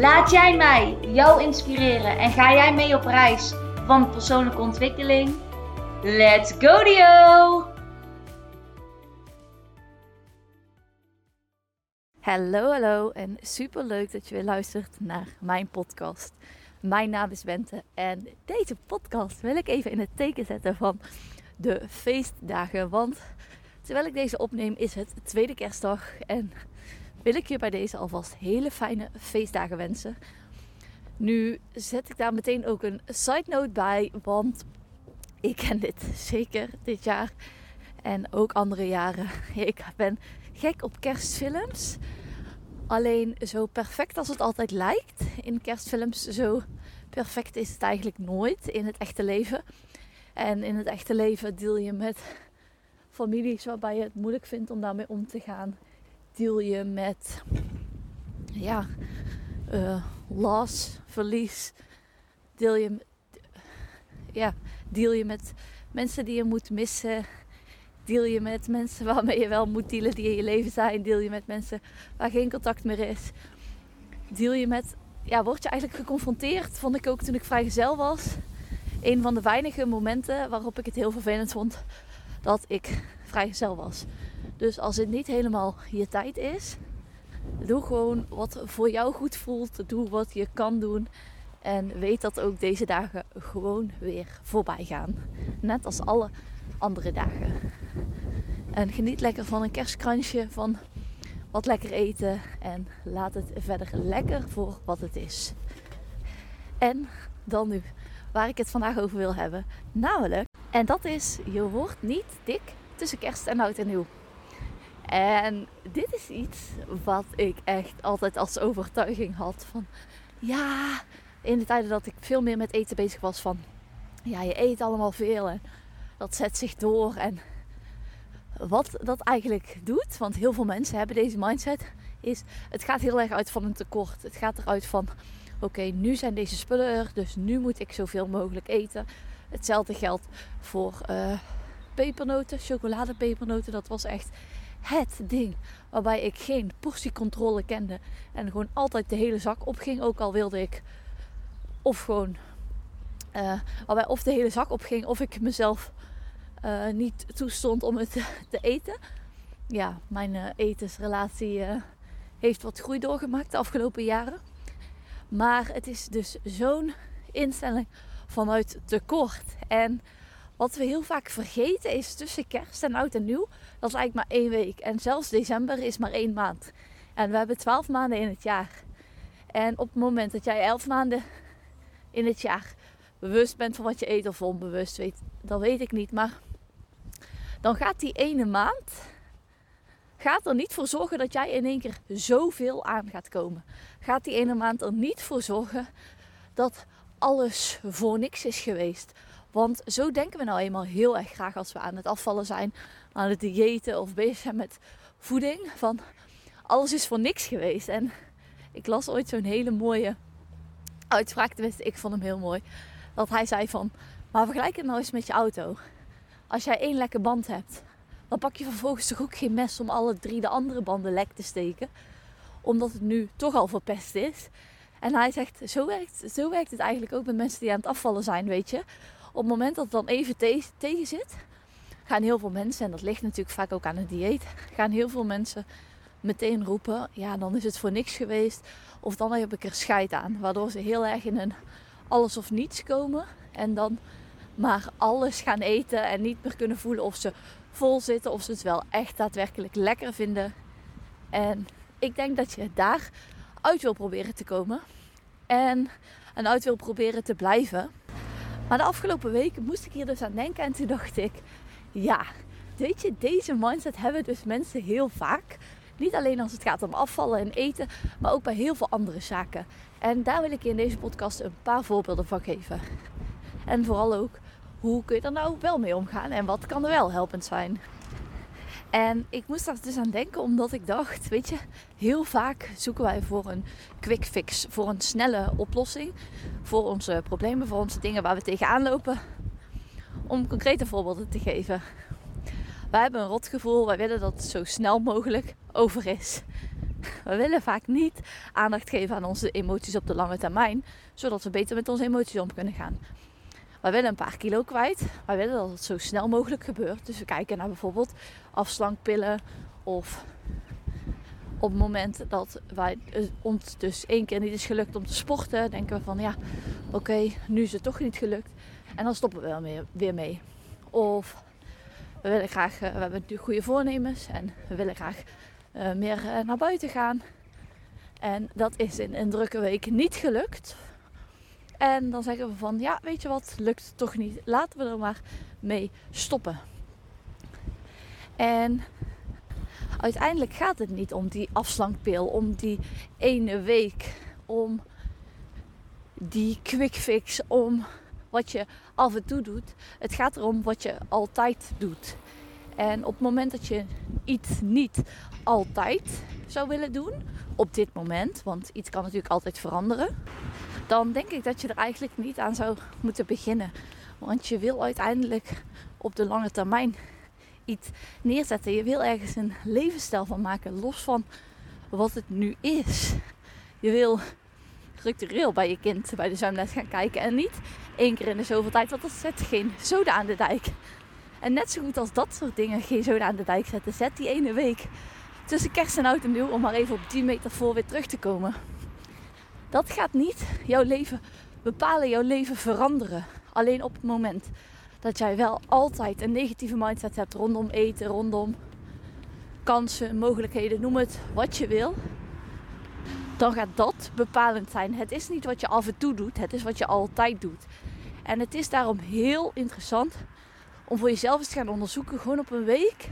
Laat jij mij jou inspireren en ga jij mee op reis van persoonlijke ontwikkeling? Let's go Dio! Hallo, hallo en super leuk dat je weer luistert naar mijn podcast. Mijn naam is Bente en deze podcast wil ik even in het teken zetten van de feestdagen. Want terwijl ik deze opneem is het tweede kerstdag en wil ik je bij deze alvast hele fijne feestdagen wensen. Nu zet ik daar meteen ook een side note bij, want ik ken dit zeker dit jaar en ook andere jaren. Ik ben gek op kerstfilms. Alleen zo perfect als het altijd lijkt in kerstfilms, zo perfect is het eigenlijk nooit in het echte leven. En in het echte leven deel je met families waarbij je het moeilijk vindt om daarmee om te gaan. Deel je met ja, uh, loss, verlies. Deel je, ja, deel je met mensen die je moet missen Deel je met mensen waarmee je wel moet dealen die in je leven zijn. Deel je met mensen waar geen contact meer is. Deel je met, ja, word je eigenlijk geconfronteerd, vond ik ook toen ik vrijgezel was. Een van de weinige momenten waarop ik het heel vervelend vond dat ik vrijgezel was. Dus als het niet helemaal je tijd is, doe gewoon wat voor jou goed voelt. Doe wat je kan doen. En weet dat ook deze dagen gewoon weer voorbij gaan. Net als alle andere dagen. En geniet lekker van een kerstkransje, van wat lekker eten. En laat het verder lekker voor wat het is. En dan nu, waar ik het vandaag over wil hebben. Namelijk, en dat is, je wordt niet dik tussen kerst en oud en nieuw. En dit is iets wat ik echt altijd als overtuiging had van... Ja, in de tijden dat ik veel meer met eten bezig was van... Ja, je eet allemaal veel en dat zet zich door. En wat dat eigenlijk doet, want heel veel mensen hebben deze mindset, is het gaat heel erg uit van een tekort. Het gaat eruit van oké, nu zijn deze spullen er, dus nu moet ik zoveel mogelijk eten. Hetzelfde geldt voor uh, pepernoten, chocoladepepernoten. Dat was echt het ding waarbij ik geen portiecontrole kende en gewoon altijd de hele zak opging. Ook al wilde ik of gewoon uh, waarbij of de hele zak opging of ik mezelf uh, niet toestond om het te eten. Ja, mijn uh, etensrelatie heeft wat groei doorgemaakt de afgelopen jaren. Maar het is dus zo'n instelling vanuit tekort. En wat we heel vaak vergeten is tussen kerst en oud en nieuw, dat is eigenlijk maar één week. En zelfs december is maar één maand. En we hebben twaalf maanden in het jaar. En op het moment dat jij elf maanden in het jaar bewust bent van wat je eet of onbewust weet, dat weet ik niet. Maar dan gaat die ene maand gaat er niet voor zorgen dat jij in één keer zoveel aan gaat komen. Gaat die ene maand er niet voor zorgen dat alles voor niks is geweest. Want zo denken we nou eenmaal heel erg graag als we aan het afvallen zijn, aan het diëten of bezig zijn met voeding. Van alles is voor niks geweest. En ik las ooit zo'n hele mooie uitspraak, tenminste ik vond hem heel mooi. Dat hij zei van, maar vergelijk het nou eens met je auto. Als jij één lekke band hebt, dan pak je vervolgens toch ook geen mes om alle drie de andere banden lek te steken. Omdat het nu toch al verpest is. En hij zegt, zo werkt, zo werkt het eigenlijk ook met mensen die aan het afvallen zijn, weet je. Op het moment dat het dan even te tegen zit, gaan heel veel mensen, en dat ligt natuurlijk vaak ook aan het dieet, gaan heel veel mensen meteen roepen, ja dan is het voor niks geweest. Of dan heb ik er scheid aan. Waardoor ze heel erg in een alles of niets komen. En dan maar alles gaan eten en niet meer kunnen voelen of ze vol zitten. Of ze het wel echt daadwerkelijk lekker vinden. En ik denk dat je daar uit wil proberen te komen. En, en uit wil proberen te blijven. Maar de afgelopen weken moest ik hier dus aan denken. En toen dacht ik, ja, weet je, deze mindset hebben dus mensen heel vaak Niet alleen als het gaat om afvallen en eten, maar ook bij heel veel andere zaken. En daar wil ik je in deze podcast een paar voorbeelden van geven. En vooral ook, hoe kun je er nou wel mee omgaan en wat kan er wel helpend zijn? En ik moest daar dus aan denken omdat ik dacht, weet je, heel vaak zoeken wij voor een quick fix, voor een snelle oplossing voor onze problemen, voor onze dingen waar we tegenaan lopen. Om concrete voorbeelden te geven. Wij hebben een rotgevoel, wij willen dat het zo snel mogelijk over is. We willen vaak niet aandacht geven aan onze emoties op de lange termijn, zodat we beter met onze emoties om kunnen gaan. Wij willen een paar kilo kwijt. Wij willen dat het zo snel mogelijk gebeurt. Dus we kijken naar bijvoorbeeld afslankpillen of op het moment dat wij, eh, ons dus één keer niet is gelukt om te sporten, denken we van ja, oké, nu is het toch niet gelukt. En dan stoppen we wel weer mee. Of we willen graag, eh, we hebben natuurlijk goede voornemens en we willen graag uh, meer naar buiten gaan. En dat is in een drukke week niet gelukt. En dan zeggen we van ja, weet je wat, lukt toch niet. Laten we er maar mee stoppen. En uiteindelijk gaat het niet om die afslankpil, om die ene week, om die quick fix, om wat je af en toe doet. Het gaat erom wat je altijd doet. En op het moment dat je iets niet altijd zou willen doen, op dit moment, want iets kan natuurlijk altijd veranderen, dan denk ik dat je er eigenlijk niet aan zou moeten beginnen. Want je wil uiteindelijk op de lange termijn iets neerzetten. Je wil ergens een levensstijl van maken, los van wat het nu is. Je wil structureel bij je kind bij de zwemles gaan kijken en niet één keer in de zoveel tijd, want dat zet geen zoden aan de dijk. En net zo goed als dat soort dingen geen zoden aan de dijk zetten, zet die ene week tussen kerst en oud en nieuw om maar even op 10 meter voor weer terug te komen. Dat gaat niet jouw leven bepalen, jouw leven veranderen. Alleen op het moment dat jij wel altijd een negatieve mindset hebt rondom eten, rondom kansen, mogelijkheden, noem het wat je wil. Dan gaat dat bepalend zijn. Het is niet wat je af en toe doet, het is wat je altijd doet. En het is daarom heel interessant om voor jezelf eens te gaan onderzoeken, gewoon op een week,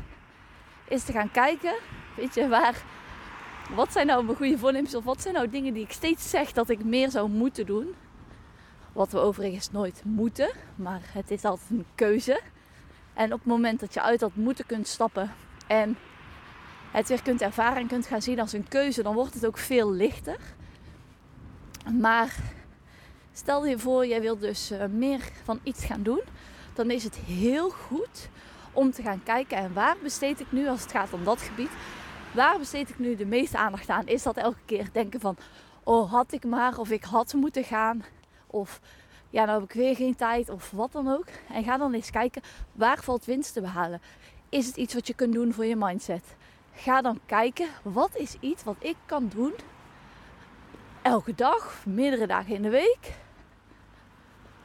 is te gaan kijken, weet je, waar, wat zijn nou mijn goede voornemens of wat zijn nou dingen die ik steeds zeg dat ik meer zou moeten doen. Wat we overigens nooit moeten, maar het is altijd een keuze. En op het moment dat je uit dat moeten kunt stappen en het weer kunt ervaren en kunt gaan zien als een keuze, dan wordt het ook veel lichter. Maar stel je voor, jij wilt dus eh, meer van iets gaan doen, dan is het heel goed om te gaan kijken en waar besteed ik nu als het gaat om dat gebied waar besteed ik nu de meeste aandacht aan? Is dat elke keer denken van, oh had ik maar, of ik had moeten gaan, of ja, nou heb ik weer geen tijd, of wat dan ook. En ga dan eens kijken, waar valt winst te behalen? Is het iets wat je kunt doen voor je mindset? Ga dan kijken, wat is iets wat ik kan doen elke dag, meerdere dagen in de week,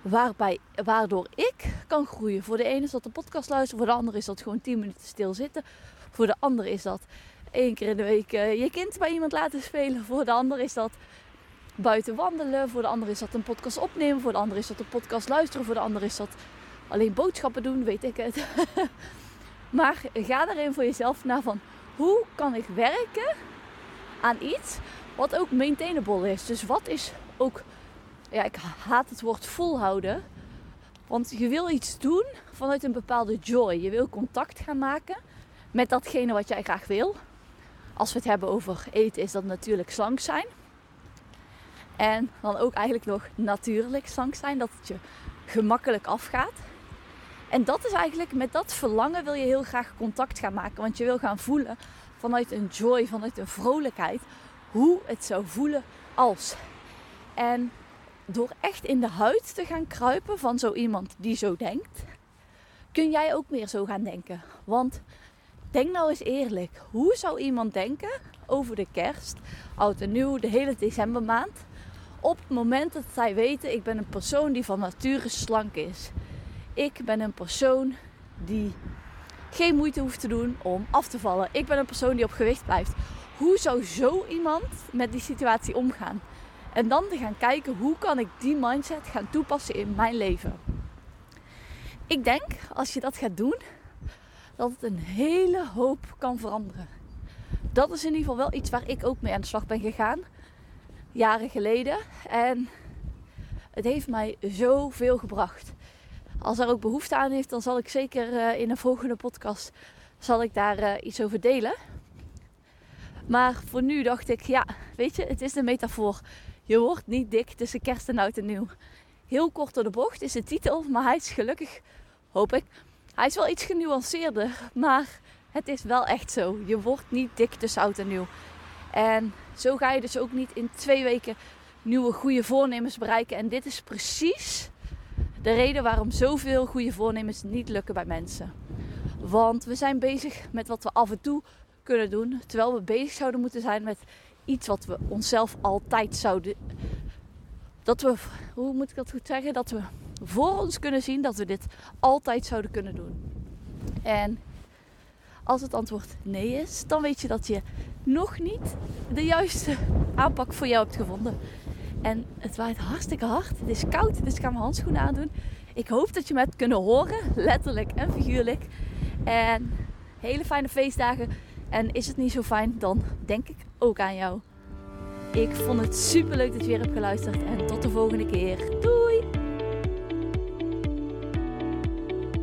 waarbij, waardoor ik kan groeien. Voor de ene is dat de podcast luisteren, voor de andere is dat gewoon 10 minuten stilzitten. Voor de andere is dat één keer in de week uh, je kind bij iemand laten spelen. Voor de ander is dat buiten wandelen. Voor de ander is dat een podcast opnemen. Voor de ander is dat een podcast luisteren. Voor de ander is dat alleen boodschappen doen, weet ik het. maar ga daarin voor jezelf naar van hoe kan ik werken aan iets wat ook maintainable is. Dus wat is ook, ja, ik haat het woord volhouden. Want je wil iets doen vanuit een bepaalde joy. Je wil contact gaan maken met datgene wat jij graag wil. Als we het hebben over eten, is dat natuurlijk slank zijn. En dan ook eigenlijk nog natuurlijk slank zijn, dat het je gemakkelijk afgaat. En dat is eigenlijk, met dat verlangen wil je heel graag contact gaan maken. Want je wil gaan voelen vanuit een joy, vanuit een vrolijkheid, hoe het zou voelen als. En door echt in de huid te gaan kruipen van zo iemand die zo denkt, kun jij ook meer zo gaan denken. Want Denk nou eens eerlijk. Hoe zou iemand denken over de kerst, oud en nieuw, de hele decembermaand? Op het moment dat zij weten, ik ben een persoon die van nature slank is. Ik ben een persoon die geen moeite hoeft te doen om af te vallen. Ik ben een persoon die op gewicht blijft. Hoe zou zo iemand met die situatie omgaan? En dan te gaan kijken hoe kan ik die mindset gaan toepassen in mijn leven. Ik denk als je dat gaat doen, dat het een hele hoop kan veranderen. dat is in ieder geval wel iets waar ik ook mee aan de slag ben gegaan. Jaren geleden. En het heeft mij zoveel gebracht. Als er ook behoefte aan heeft, dan zal ik zeker uh, in een volgende podcast zal ik daar uh, iets over delen. Maar voor nu dacht ik, ja, weet je, het is een metafoor. Je wordt niet dik tussen kerst en oud en nieuw. Heel kort door de bocht is de titel, maar hij is gelukkig, hoop ik. Hij is wel iets genuanceerder, maar het is wel echt zo. Je wordt niet dik tussen oud en nieuw. En zo ga je dus ook niet in twee weken nieuwe goede voornemens bereiken. En dit is precies de reden waarom zoveel goede voornemens niet lukken bij mensen. Want we zijn bezig met wat we af en toe kunnen doen, terwijl we bezig zouden moeten zijn met iets wat we onszelf altijd zouden. Dat we, hoe moet ik dat goed zeggen? Dat we voor ons kunnen zien dat we dit altijd zouden kunnen doen. En als het antwoord nee is, dan weet je dat je nog niet de juiste aanpak voor jou hebt gevonden. En het waait hartstikke hard. Het is koud, dus ik ga mijn handschoenen aandoen. Ik hoop dat je me hebt kunnen horen, letterlijk en figuurlijk. En hele fijne feestdagen. En is het niet zo fijn, dan denk ik ook aan jou. Ik vond het super leuk dat je weer hebt geluisterd. En tot de volgende keer. Doei!